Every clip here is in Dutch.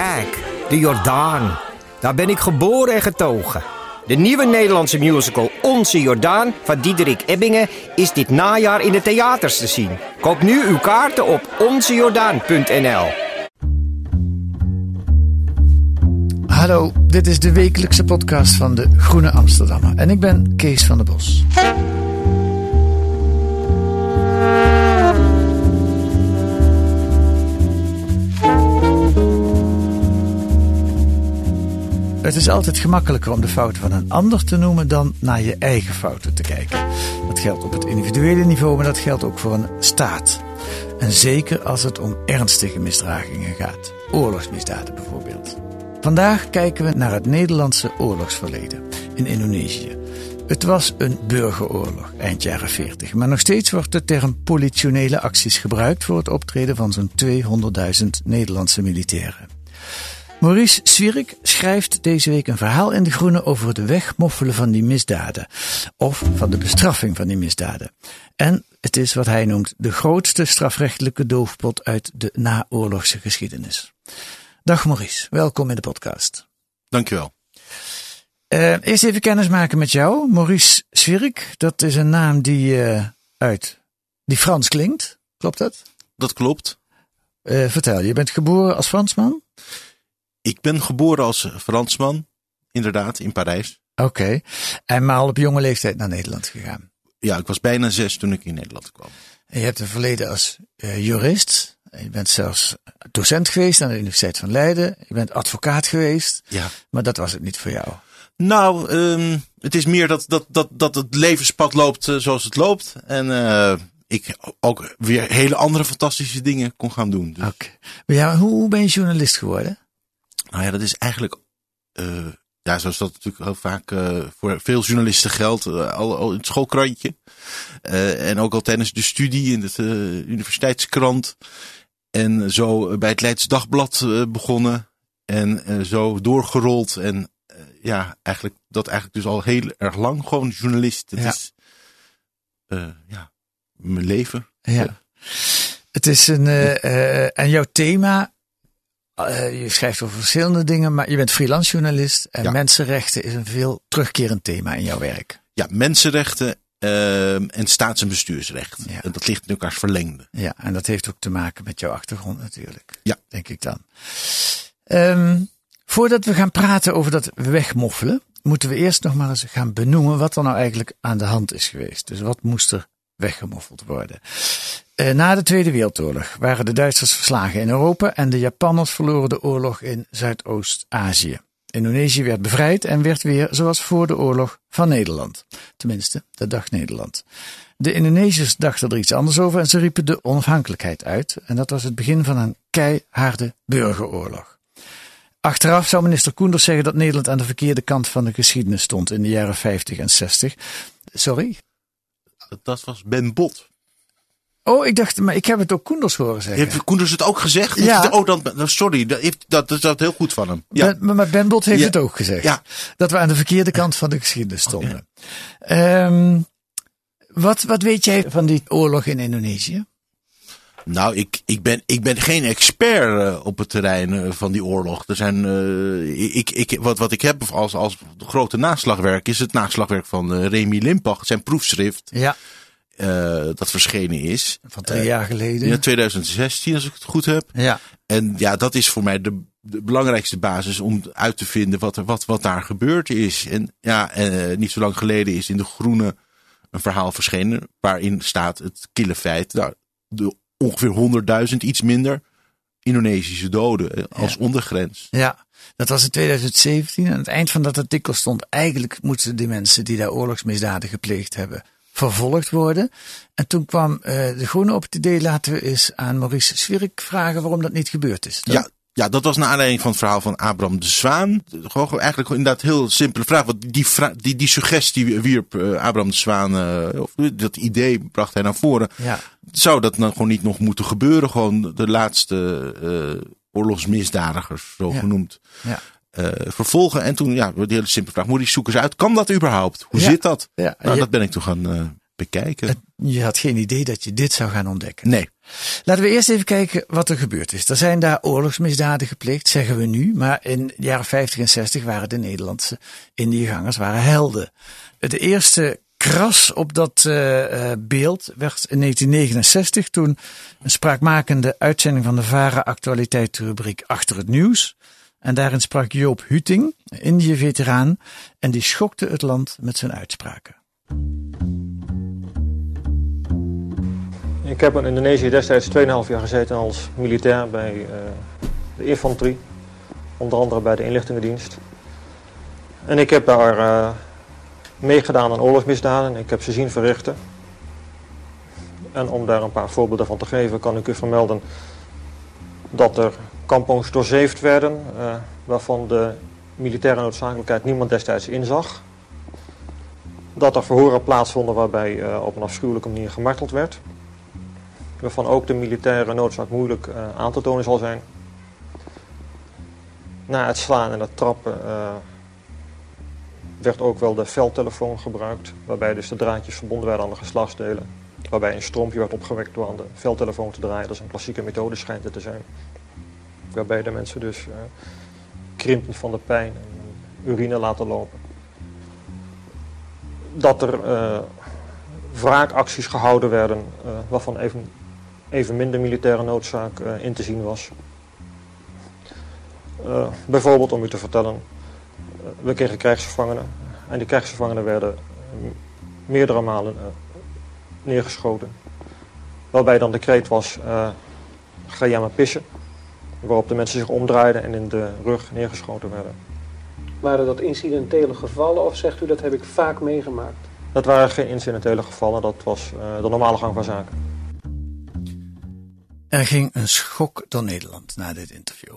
Kijk, de Jordaan. Daar ben ik geboren en getogen. De nieuwe Nederlandse musical Onze Jordaan van Diederik Ebbingen is dit najaar in de theaters te zien. Koop nu uw kaarten op onzejordaan.nl. Hallo, dit is de wekelijkse podcast van de Groene Amsterdammer en ik ben Kees van der Bos. Het is altijd gemakkelijker om de fouten van een ander te noemen dan naar je eigen fouten te kijken. Dat geldt op het individuele niveau, maar dat geldt ook voor een staat. En zeker als het om ernstige misdragingen gaat. Oorlogsmisdaden bijvoorbeeld. Vandaag kijken we naar het Nederlandse oorlogsverleden in Indonesië. Het was een burgeroorlog eind jaren 40, maar nog steeds wordt de term politionele acties gebruikt voor het optreden van zo'n 200.000 Nederlandse militairen. Maurice Zwierik schrijft deze week een verhaal in De Groene over het wegmoffelen van die misdaden. Of van de bestraffing van die misdaden. En het is wat hij noemt de grootste strafrechtelijke doofpot uit de naoorlogse geschiedenis. Dag Maurice, welkom in de podcast. Dankjewel. Uh, eerst even kennis maken met jou. Maurice Zwierik, dat is een naam die uh, uit die Frans klinkt. Klopt dat? Dat klopt. Uh, vertel, je bent geboren als Fransman? Ik ben geboren als Fransman, inderdaad, in Parijs. Oké, okay. en maar al op jonge leeftijd naar Nederland gegaan? Ja, ik was bijna zes toen ik in Nederland kwam. En je hebt een verleden als uh, jurist. Je bent zelfs docent geweest aan de Universiteit van Leiden. Je bent advocaat geweest. Ja. Maar dat was het niet voor jou. Nou, um, het is meer dat, dat, dat, dat het levenspad loopt uh, zoals het loopt. En uh, ik ook weer hele andere fantastische dingen kon gaan doen. Dus. Oké. Okay. Maar ja, hoe, hoe ben je journalist geworden? Nou ja, dat is eigenlijk, uh, ja, zoals dat natuurlijk heel vaak uh, voor veel journalisten geldt, uh, al, al in het schoolkrantje. en ook al tijdens de studie in de universiteitskrant. En zo bij het Leids Dagblad begonnen. En zo doorgerold. En ja, eigenlijk dat eigenlijk dus al heel erg lang gewoon journalist. Het ja. is, ja, mijn leven. Ja. Het is een, en jouw thema je schrijft over verschillende dingen, maar je bent freelance journalist en Ja. mensenrechten is een veel terugkerend thema in jouw werk. Ja, mensenrechten uh, en staats- en bestuursrecht. Ja. En dat ligt in elkaars verlengde. Ja, en dat heeft ook te maken met jouw achtergrond natuurlijk. Ja. Denk ik dan. Um, voordat we gaan praten over dat wegmoffelen, moeten we eerst nog maar eens gaan benoemen wat er nou eigenlijk aan de hand is geweest. Dus wat moest er weggemoffeld worden? Uh, na de Tweede Wereldoorlog waren de Duitsers verslagen in Europa en de Japanners verloren de oorlog in Zuidoost-Azië. Indonesië werd bevrijd en werd weer, zoals voor de oorlog, van Nederland. Tenminste, dat dacht Nederland. De Indonesiërs dachten er iets anders over en ze riepen de onafhankelijkheid uit. En dat was het begin van een keiharde burgeroorlog. Achteraf zou minister Koenders zeggen dat Nederland aan de verkeerde kant van de geschiedenis stond in de jaren 50 en 60. Sorry? Dat was Ben Bot. Oh, ik dacht, maar ik heb het ook Koenders horen zeggen. Heeft Koenders het ook gezegd? Ja. Oh, dan, sorry, dat, heeft, dat, dat is dat heel goed van hem. Ja. Ben, maar Ben Bot heeft Ja. het ook gezegd. Ja. Dat we aan de verkeerde kant van de geschiedenis stonden. Ehm, wat, wat weet jij van die oorlog in Indonesië? Nou, ik, ik, ben, ik ben geen expert eh, op het terrein eh, van die oorlog. Er zijn, eh, ik, ik, wat, wat ik heb als, als grote naslagwerk is het naslagwerk van Remy Limpach. Zijn proefschrift Ja, eh, dat verschenen is. van twee jaar geleden. In 2016, als ik het goed heb. ja. En ja, dat is voor mij de, de belangrijkste basis om uit te vinden wat, er, wat, wat daar gebeurd is. En ja, eh, niet zo lang geleden is in De Groene een verhaal verschenen waarin staat het kille feit. Nou, de ongeveer 100.000, iets minder, Indonesische doden eh, als ondergrens. Ja, dat was in 2017. Aan het eind van dat artikel stond eigenlijk moeten die mensen die daar oorlogsmisdaden gepleegd hebben vervolgd worden. En toen kwam uh, de Groene op het idee, laten we eens aan Maurice Zwirk vragen waarom dat niet gebeurd is. Ja, ja, dat was naar aanleiding van het verhaal van Abraham de Zwaan. Gewoon eigenlijk inderdaad een heel simpele vraag. Want die, die, die suggestie wierp uh, Abraham de Zwaan, uh, of dat idee bracht hij naar voren. Ja. Zou dat nou gewoon niet nog moeten gebeuren? Gewoon de laatste uh, oorlogsmisdadigers, zo Ja. genoemd. Ja. Uh, vervolgen. En toen, ja, die hele simpele vraag. Moet ik zoeken eens uit. Kan dat überhaupt? Hoe Ja. zit dat? Ja, Nou, dat ben ik toen gaan uh, bekijken. het- je had geen idee dat je dit zou gaan ontdekken. Nee. Laten we eerst even kijken wat er gebeurd is. Er zijn daar oorlogsmisdaden gepleegd, zeggen we nu. Maar in de jaren 50 en 60 waren de Nederlandse Indiëgangers waren helden. De eerste kras op dat eh, eh, beeld werd in 1969 toen een spraakmakende uitzending van de VARA actualiteitsrubriek Achter het Nieuws. En daarin sprak Joop Huting, Indië-veteraan, en die schokte het land met zijn uitspraken. Ik heb in Indonesië destijds 2,5 jaar gezeten als militair bij eh, de infanterie. Onder andere bij de inlichtingendienst. En ik heb daar eh, meegedaan aan oorlogsmisdaden. Ik heb ze zien verrichten. En om daar een paar voorbeelden van te geven, kan ik u vermelden dat er kampongs doorzeefd werden, eh, waarvan de militaire noodzakelijkheid niemand destijds inzag. Dat er verhoren plaatsvonden waarbij eh, op een afschuwelijke manier gemarteld werd waarvan ook de militaire noodzaak moeilijk uh, aan te tonen zal zijn. Na het slaan en het trappen uh, werd ook wel de veldtelefoon gebruikt, waarbij dus de draadjes verbonden werden aan de geslachtsdelen. Waarbij een stroompje werd opgewekt door aan de veldtelefoon te draaien. Dat is een klassieke methode schijnt het te zijn. Waarbij de mensen dus uh, krimpend van de pijn en urine laten lopen. Dat er wraakacties gehouden werden, waarvan even even minder militaire noodzaak uh, in te zien was. Uh, bijvoorbeeld om u te vertellen, uh, we kregen krijgsgevangenen en die krijgsgevangenen werden meerdere malen neergeschoten. Waarbij dan de kreet was, ga jij maar pissen. Waarop de mensen zich omdraaiden en in de rug neergeschoten werden. Waren dat incidentele gevallen of zegt u dat heb ik vaak meegemaakt? Dat waren geen incidentele gevallen, dat was de normale gang van zaken. Er ging een schok door Nederland na dit interview.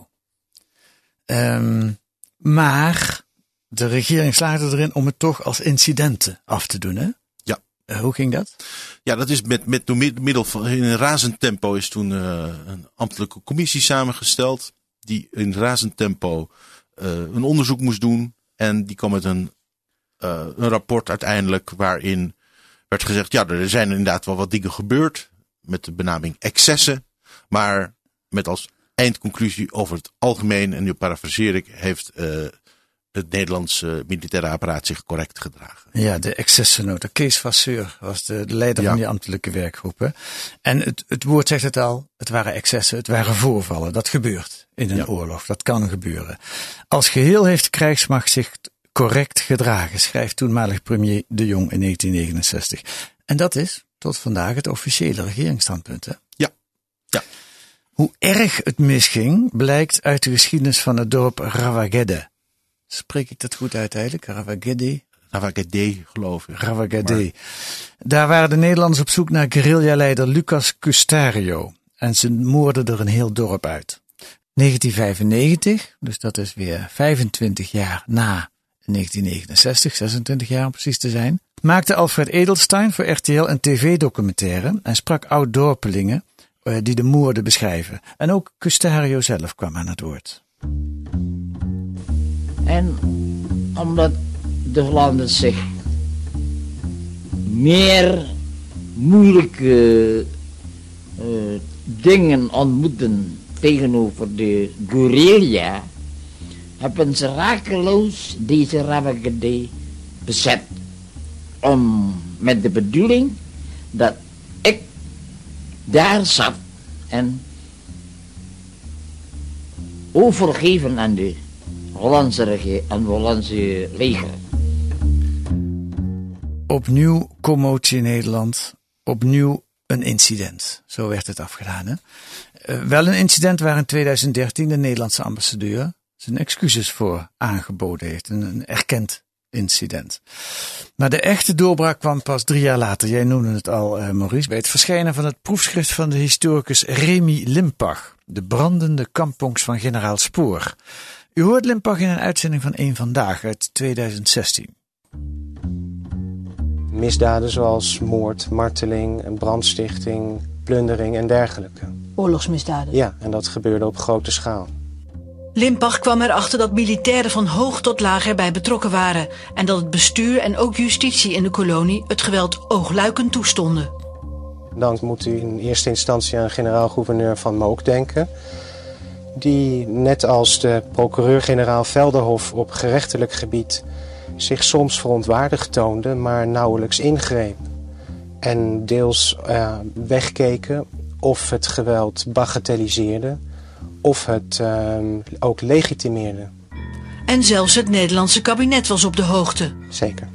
Um, maar de regering slaagde erin om het toch als incidenten af te doen, hè? Uh, hoe ging dat? Ja, dat is met, met door middel van, in een razend tempo is toen uh, een ambtelijke commissie samengesteld. Die in razend tempo uh, een onderzoek moest doen. En die kwam met een, een rapport uiteindelijk waarin werd gezegd, ja, er zijn inderdaad wel wat dingen gebeurd. Met de benaming excessen. Maar met als eindconclusie over het algemeen, en nu parafraseer ik, heeft het Nederlandse militaire apparaat zich correct gedragen. Ja, de excessennota. Kees Vasseur was de, de leider ja. van die ambtelijke werkgroepen. En het, het woord zegt het al, het waren excessen, het waren voorvallen. Dat gebeurt in een ja. oorlog, dat kan gebeuren. Als geheel heeft de krijgsmacht zich correct gedragen, schrijft toenmalig premier De Jong in 1969. En dat is tot vandaag het officiële regeringsstandpunt. Hè? Ja. ja. Hoe erg het misging, blijkt uit de geschiedenis van het dorp Rawagede. Spreek ik dat goed uit eigenlijk? Rawagede? Rawagede, geloof ik. Rawagede. Maar... Daar waren de Nederlanders op zoek naar guerrillaleider Lucas Custario. En ze moorden er een heel dorp uit. 1995, dus dat is weer 25 jaar na 1969, 26 jaar om precies te zijn, maakte Alfred Edelstein voor RTL een tv-documentaire en sprak oud-dorpelingen uh, die de moorden beschrijven. En ook Custario zelf kwam aan het woord. En omdat de Hollanders zich meer moeilijke uh, dingen ontmoeten tegenover de guerrilla, hebben ze rakeloos deze Ravagade bezet. Om, met de bedoeling dat ik daar zat en overgeven aan de Hollandse, regie, aan de Hollandse leger. Opnieuw commotie in Nederland, opnieuw een incident. Zo werd het afgedaan. Uh, wel een incident waar in 2013 de Nederlandse ambassadeur zijn excuses voor aangeboden heeft en erkend incident. Maar de echte doorbraak kwam pas drie jaar later. Jij noemde het al, uh, Maurice, bij het verschijnen van het proefschrift van de historicus Remy Limpach. De brandende kampongs van generaal Spoor. U hoort Limpach in een uitzending van Eén Vandaag uit 2016. Misdaden zoals moord, marteling, brandstichting, plundering en dergelijke. Oorlogsmisdaden? Ja, en dat gebeurde op grote schaal. Limpach kwam erachter dat militairen van hoog tot laag erbij betrokken waren en dat het bestuur en ook justitie in de kolonie het geweld oogluikend toestonden. Dan moet u in eerste instantie aan generaal-gouverneur Van Mook denken, die net als de procureur-generaal Velderhof op gerechtelijk gebied zich soms verontwaardigd toonde, maar nauwelijks ingreep. En deels uh, wegkeken of het geweld bagatelliseerde of het uh, ook legitimeerde. En zelfs het Nederlandse kabinet was op de hoogte. Zeker.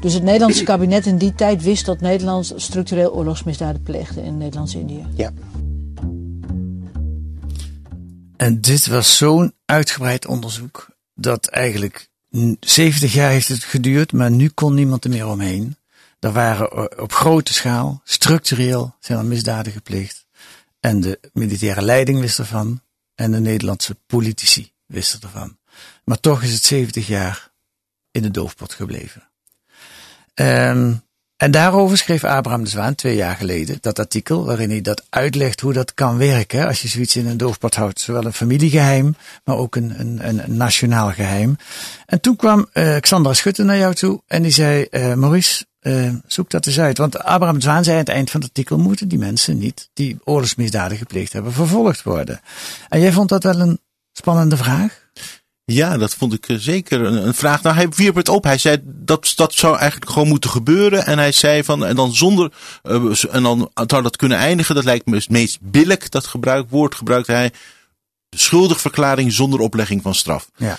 Dus het Nederlandse kabinet in die tijd wist dat Nederland structureel oorlogsmisdaden pleegde in Nederlands-Indië? Ja. En dit was zo'n uitgebreid onderzoek dat eigenlijk 70 jaar heeft het geduurd, maar nu kon niemand er meer omheen. Er waren op grote schaal, structureel, zijn er misdaden gepleegd. En de militaire leiding wist ervan. En de Nederlandse politici wisten ervan. Maar toch is het 70 jaar in de doofpot gebleven. Um, en daarover schreef Abraham de Zwaan twee jaar geleden dat artikel waarin hij dat uitlegt hoe dat kan werken als je zoiets in een doofpot houdt. Zowel een familiegeheim, maar ook een, een, een nationaal geheim. En toen kwam uh, Xandra Schutte naar jou toe en die zei, uh, Maurice, uh, zoek dat eens uit. Want Abraham de Zwaan zei aan het eind van het artikel, moeten die mensen niet die oorlogsmisdaden gepleegd hebben vervolgd worden. En jij vond dat wel een spannende vraag? Ja, dat vond ik zeker een, een, vraag. Nou, hij wierp het op. Hij zei dat dat zou eigenlijk gewoon moeten gebeuren. En hij zei van, en dan zonder, uh, en dan zou dat kunnen eindigen. Dat lijkt me het meest billig, dat gebruik, woord gebruikte hij. Schuldigverklaring zonder oplegging van straf. Ja.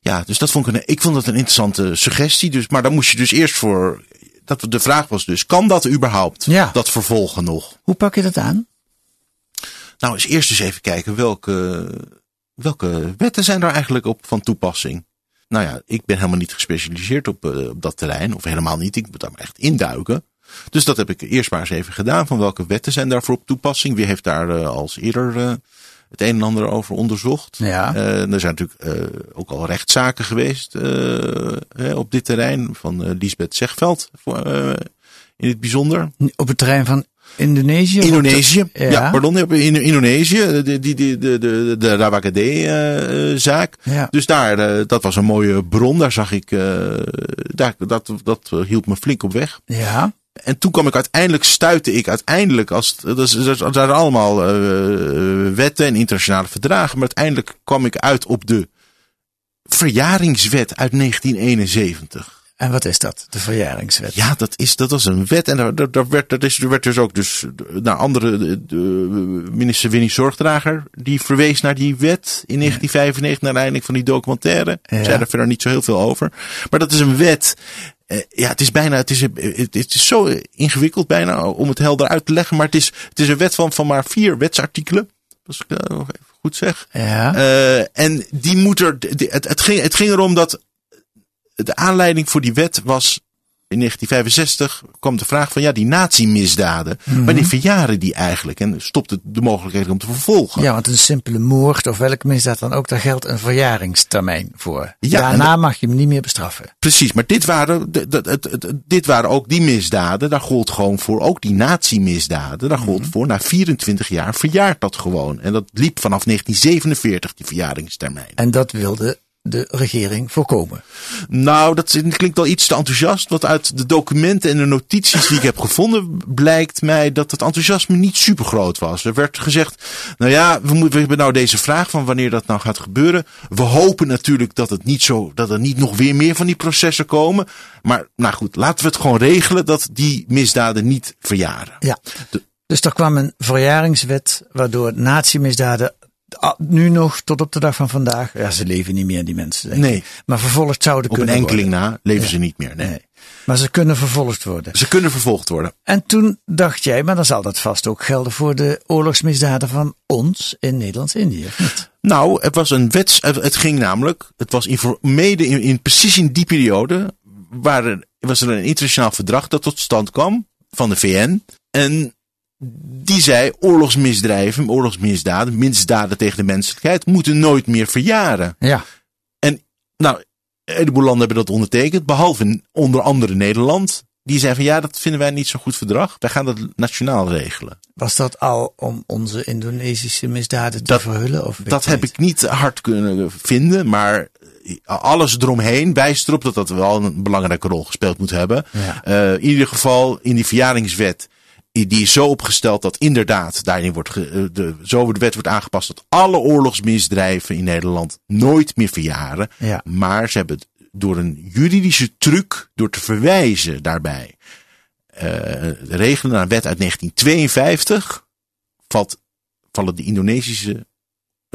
Ja, dus dat vond ik een, ik vond dat een interessante suggestie. Dus, maar dan moest je dus eerst voor, dat de vraag was dus, kan dat überhaupt? Ja. Dat vervolgen nog? Hoe pak je dat aan? Nou, eens eerst eens even kijken welke, welke wetten zijn daar eigenlijk op van toepassing? Nou ja, ik ben helemaal niet gespecialiseerd op, uh, op dat terrein, of helemaal niet. Ik moet daar maar echt induiken. Dus dat heb ik eerst maar eens even gedaan. Van welke wetten zijn daarvoor op toepassing? Wie heeft daar uh, als eerder uh, het een en ander over onderzocht? Ja. er zijn natuurlijk ook al rechtszaken geweest op dit terrein. Van Lisbeth Zegveld in het bijzonder. Op het terrein van Indonesië? Indonesië, ja. ja, pardon, in Indonesië, de, die, die, de, de, de Rawagade-zaak. Uh, ja. Dus daar, uh, dat was een mooie bron, daar zag ik, uh, daar, dat, dat hield me flink op weg. Ja. En toen kwam ik uiteindelijk, stuitte ik uiteindelijk, als, dat, dat zijn allemaal wetten en internationale verdragen, maar uiteindelijk kwam ik uit op de verjaringswet uit 1971. En wat is dat, de verjaringswet? Ja, dat, is, dat was een wet. En daar, werd, dat is, er werd dus ook dus naar andere, de, de, minister Winnie Zorgdrager, die verwees naar die wet in 1995, naar aanleiding van die documentaire. Ja. Zei er verder niet zo heel veel over. Maar dat is een wet. Ja, het is bijna, het is, het is zo ingewikkeld bijna om het helder uit te leggen. Maar het is, het is een wet van, van maar vier wetsartikelen. Als ik dat nog even goed zeg. Ja. Uh, en die moet er, het, het, ging, het ging erom dat de aanleiding voor die wet was in 1965 kwam de vraag van ja, die nazi-misdaden, mm -hmm. wanneer verjaren die eigenlijk? En stopte de mogelijkheid om te vervolgen. Ja, want een simpele moord of welke misdaad dan ook, daar geldt een verjaringstermijn voor. Ja, Daarna dat, mag je hem niet meer bestraffen. Precies, maar dit waren, dit waren ook die misdaden, daar gold gewoon voor, ook die nazi-misdaden, daar gold mm -hmm. voor, na 24 jaar verjaart dat gewoon. En dat liep vanaf 1947, die verjaringstermijn. En dat wilde de regering voorkomen? Nou, dat klinkt al iets te enthousiast. Want uit de documenten en de notities die ik heb gevonden, blijkt mij dat het enthousiasme niet super groot was. Er werd gezegd, nou ja, we, moeten, we hebben nou deze vraag van wanneer dat nou gaat gebeuren. We hopen natuurlijk dat het niet zo, dat er niet nog weer meer van die processen komen. Maar nou goed, laten we het gewoon regelen dat die misdaden niet verjaren. Ja. De, dus er kwam een verjaringswet waardoor nazi-misdaden Ah, Nu nog, tot op de dag van vandaag. Ja, ze leven niet meer, die mensen. Denk. Nee. Maar vervolgd zouden Op een kunnen enkeling worden. na leven Ja. ze niet meer. Nee. Nee. Maar ze kunnen vervolgd worden. Ze kunnen vervolgd worden. En toen dacht jij, maar dan zal dat vast ook gelden voor de oorlogsmisdaden van ons in Nederlands-Indië. Nou, het was een wets. Het ging namelijk. Het was in, voor- mede in, in precies in die periode. Waar er, was er een internationaal verdrag dat tot stand kwam. Van de VN. En die zei: oorlogsmisdrijven, oorlogsmisdaden, misdaden tegen de menselijkheid. moeten nooit meer verjaren. Ja. Nou, een heleboel landen hebben dat ondertekend. Behalve onder andere Nederland. Die zei van ja, dat vinden wij niet zo'n goed verdrag. Wij gaan dat nationaal regelen. Was dat al om onze Indonesische misdaden te Dat- verhullen? Of Dat heb ik niet hard kunnen vinden, maar alles eromheen wijst erop dat dat wel een belangrijke rol gespeeld moet hebben. Ja. Eh, in ieder geval in die verjaringswet, die is zo opgesteld dat inderdaad daarin wordt ge- eh, de, zo de wet wordt aangepast dat alle oorlogsmisdrijven in Nederland nooit meer verjaren. Ja. Maar ze hebben het door een juridische truc, door te verwijzen daarbij, eh, regelen naar een wet uit 1952, valt, vallen de Indonesische,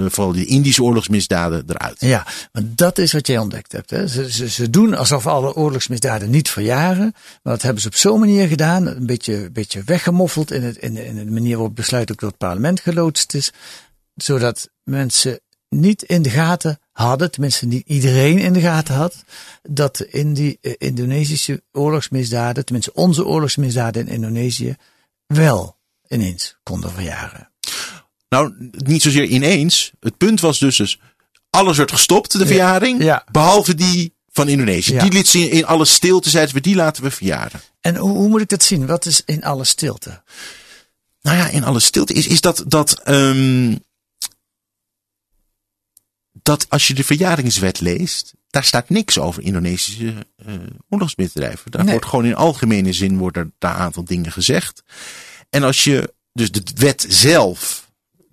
eh, vallen de Indische oorlogsmisdaden eruit. Ja, maar dat is wat jij ontdekt hebt. Hè? Ze, ze, doen alsof alle oorlogsmisdaden niet verjaren. Maar dat hebben ze op zo'n manier gedaan. Een beetje, beetje weggemoffeld in, het, in, de, in de manier waarop besluit ook door het parlement geloodst is. Zodat mensen niet in de gaten hadden, tenminste niet iedereen in de gaten had, dat in die eh, Indonesische oorlogsmisdaden, tenminste onze oorlogsmisdaden in Indonesië, wel ineens konden verjaren. Nou, niet zozeer ineens. Het punt was dus, dus alles werd gestopt, de Ja. verjaring, Ja. behalve die van Indonesië. Die liet ze in, in alle stilte, zeiden we, die laten we verjaren. En hoe, hoe moet ik dat zien? Wat is in alle stilte? Nou ja, in alle stilte is, is dat, dat, ehm, dat als je de verjaringswet leest, daar staat niks over Indonesische oorlogsmisdrijven. Daar Nee. wordt gewoon in algemene zin wordt er daar een aantal dingen gezegd. En als je dus de wet zelf,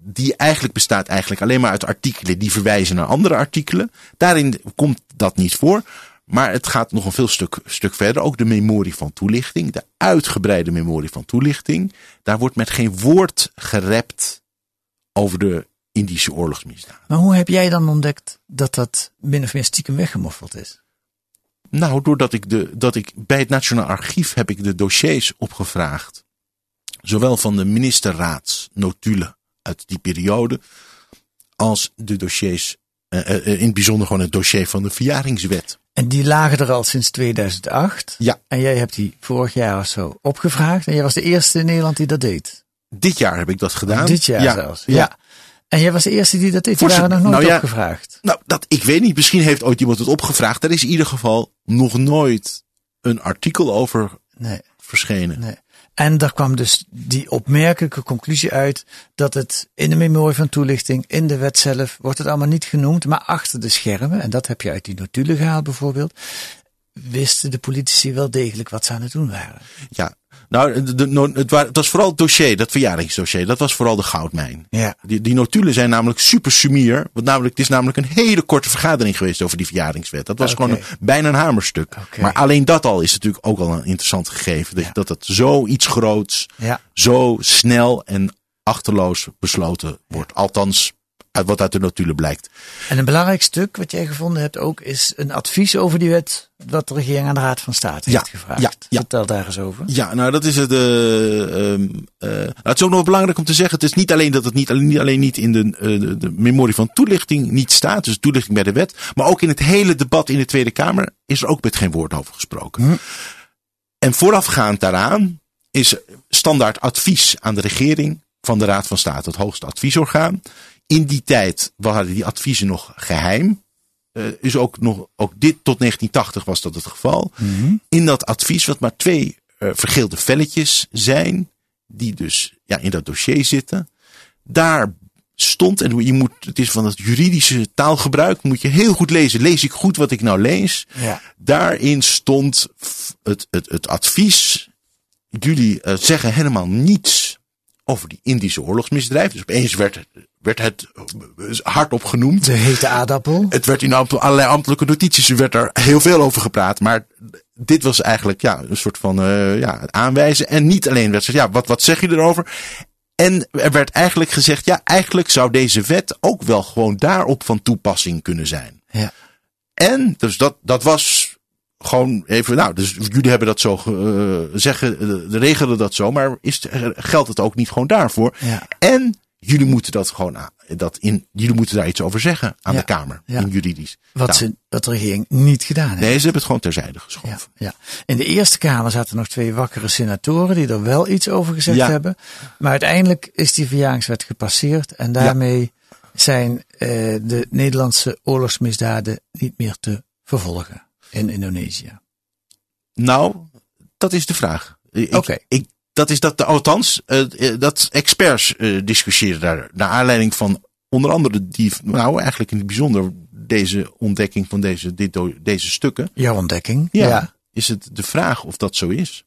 die eigenlijk bestaat eigenlijk alleen maar uit artikelen die verwijzen naar andere artikelen, daarin komt dat niet voor. Maar het gaat nog een veel stuk, stuk verder. Ook de memorie van toelichting, de uitgebreide memorie van toelichting. Daar wordt met geen woord gerept over de Indische oorlogsmisdaden. Maar hoe heb jij dan ontdekt dat dat min of meer stiekem weggemoffeld is? Nou, doordat ik, de, dat ik bij het Nationaal Archief heb ik de dossiers opgevraagd. Zowel van de ministerraadsnotulen uit die periode. Als de dossiers, eh, eh, in het bijzonder gewoon het dossier van de verjaringswet. En die lagen er al sinds 2008. Ja. En jij hebt die vorig jaar of zo opgevraagd. En jij was de eerste in Nederland die dat deed. Dit jaar heb ik dat gedaan. Dit jaar ja, zelfs. Ja. Ja. En jij was de eerste die dat deed. Die waren nog nooit nou ja, opgevraagd. Nou, dat, ik weet niet. Misschien heeft ooit iemand het opgevraagd. Er is in ieder geval nog nooit een artikel over Nee, verschenen. nee. En daar kwam dus die opmerkelijke conclusie uit dat het in de memorie van toelichting, in de wet zelf, wordt het allemaal niet genoemd, maar achter de schermen, en dat heb je uit die notulen gehaald bijvoorbeeld, wisten de politici wel degelijk wat ze aan het doen waren. Ja. Nou, de, de- no- het, het was vooral het dossier, dat verjaringsdossier. Dat was vooral de goudmijn. Ja. Die, die notulen zijn namelijk super sumier. Want namelijk, het is namelijk een hele korte vergadering geweest over die verjaringswet. Dat was gewoon een, bijna een hamerstuk. Maar alleen dat al is natuurlijk ook al een interessant gegeven. Dat, Ja. dat het zoiets groots, Ja. zo snel en achterloos besloten wordt. Althans, wat uit de notulen blijkt. En een belangrijk stuk wat jij gevonden hebt ook is een advies over die wet wat de regering aan de Raad van State Ja, heeft gevraagd. ja, ja. Vertel daar eens over. Ja, nou dat is het. eh, ehm, eh, nou, het is ook nog belangrijk om te zeggen. Het is niet alleen dat het niet alleen niet, alleen niet in de, eh, de memorie van toelichting niet staat. Dus toelichting bij de wet. Maar ook in het hele debat in de Tweede Kamer is er ook met geen woord over gesproken. Hm. En voorafgaand daaraan is standaard advies aan de regering van de Raad van State, het hoogste adviesorgaan. In die tijd waren die adviezen nog geheim. Eh, is ook nog, ook dit tot 1980 was dat het geval. In dat advies, wat maar twee eh, vergeelde velletjes zijn, die dus ja, in dat dossier zitten. Daar stond, en je moet, het is van het juridische taalgebruik, moet je heel goed lezen. Lees ik goed wat ik nou lees? Ja. Daarin stond het, het, het advies. Jullie eh, zeggen helemaal niets over die Indische oorlogsmisdrijven. Dus opeens werd, het- werd het eh, hardop genoemd. De hete aardappel. Het werd in allerlei ambtelijke notities er werd er heel veel over gepraat. Maar dit was eigenlijk ja, een soort van eh, ja, aanwijzen. En niet alleen werd gezegd, ja, wat, wat zeg je erover? En er werd eigenlijk gezegd, ja, eigenlijk zou deze wet ook wel gewoon daarop van toepassing kunnen zijn. Ja. En, dus dat, dat was gewoon even, nou, dus jullie hebben dat zo uh, zeggen, uh, regelen dat zo, maar is, geldt het ook niet gewoon daarvoor? Ja. En jullie moeten dat gewoon, dat in, jullie moeten daar iets over zeggen aan Ja. de Kamer, Ja. in juridisch. Wat, Nou, ze, wat de regering niet gedaan heeft. Nee, ze hebben het gewoon terzijde geschoven. Ja, ja. In de Eerste Kamer zaten nog twee wakkere senatoren die er wel iets over gezegd hebben. Maar uiteindelijk is die verjaringswet gepasseerd en daarmee zijn eh, de Nederlandse oorlogsmisdaden niet meer te vervolgen in Indonesië. Nou, dat is de vraag. Oké. ik, dat is dat, althans, eh, eh, dat experts eh, discussiëren daar. Naar aanleiding van onder andere die, nou eigenlijk in het bijzonder deze ontdekking van deze, dit, deze stukken. Jouw ontdekking. Ja, Is het de vraag of dat zo is?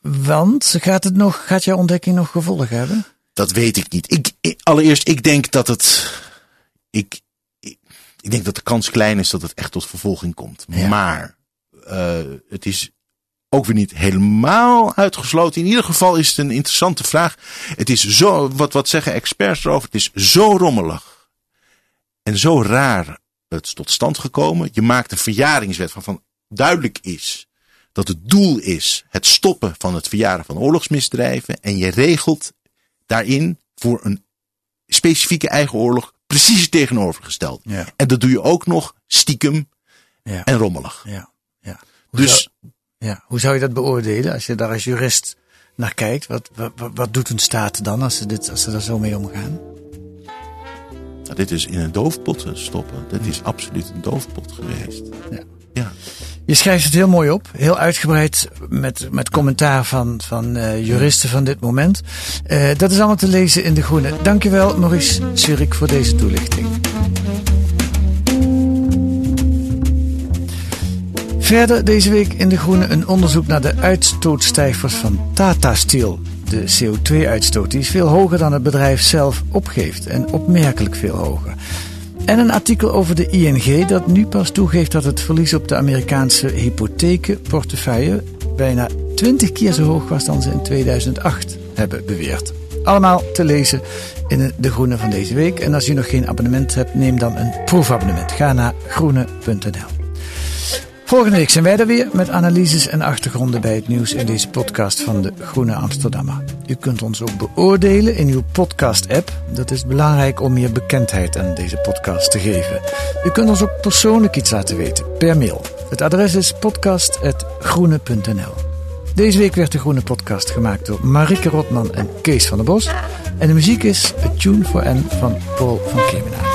Want gaat, het nog, gaat jouw ontdekking nog gevolgen hebben? Dat weet ik niet. Ik, ik- allereerst, ik denk dat het. Ik, ik, denk dat de kans klein is dat het echt tot vervolging komt. Ja. Maar eh, het is ook weer niet helemaal uitgesloten. In ieder geval is het een interessante vraag. Het is zo, wat, wat zeggen experts erover? Het is zo rommelig en zo raar het tot stand gekomen. Je maakt een verjaringswet waarvan duidelijk is dat het doel is het stoppen van het verjaren van oorlogsmisdrijven. En je regelt daarin voor een specifieke eigen oorlog precies het tegenovergestelde. Ja. En dat doe je ook nog stiekem Ja. en rommelig. Ja. ja. Hoe Dus zou, ja. Hoe zou je dat beoordelen als je daar als jurist naar kijkt? Wat, wat, doet een staat dan als ze, dit, als ze daar zo mee omgaan? nou, dit is in een doofpot stoppen. Dat is absoluut een doofpot geweest. Ja. Ja. Je schrijft het heel mooi op, heel uitgebreid met, met commentaar van, van eh, juristen van dit moment. Eh, dat is allemaal te lezen in De Groene. Dankjewel Maurice Zurich voor deze toelichting. Verder deze week in De Groene een onderzoek naar de uitstootstijgers van Tata Steel. De CO2-uitstoot die is veel hoger dan het bedrijf zelf opgeeft en opmerkelijk veel hoger. En een artikel over de ING dat nu pas toegeeft dat het verlies op de Amerikaanse hypotheekportefeuille bijna 20 keer zo hoog was dan ze in 2008 hebben beweerd. Allemaal te lezen in De Groene van deze week. En als u nog geen abonnement hebt, neem dan een proefabonnement. Ga naar groene.nl. Volgende week zijn wij er weer met analyses en achtergronden bij het nieuws in deze podcast van de Groene Amsterdammer. U kunt ons ook beoordelen in uw podcast-app. Dat is belangrijk om meer bekendheid aan deze podcast te geven. U kunt ons ook persoonlijk iets laten weten per mail. Het adres is podcast.groene.nl. Deze week werd de Groene Podcast gemaakt door Marike Rotman en Kees van der Bos. En de muziek is A Tune for N van Paul van Kemenaar.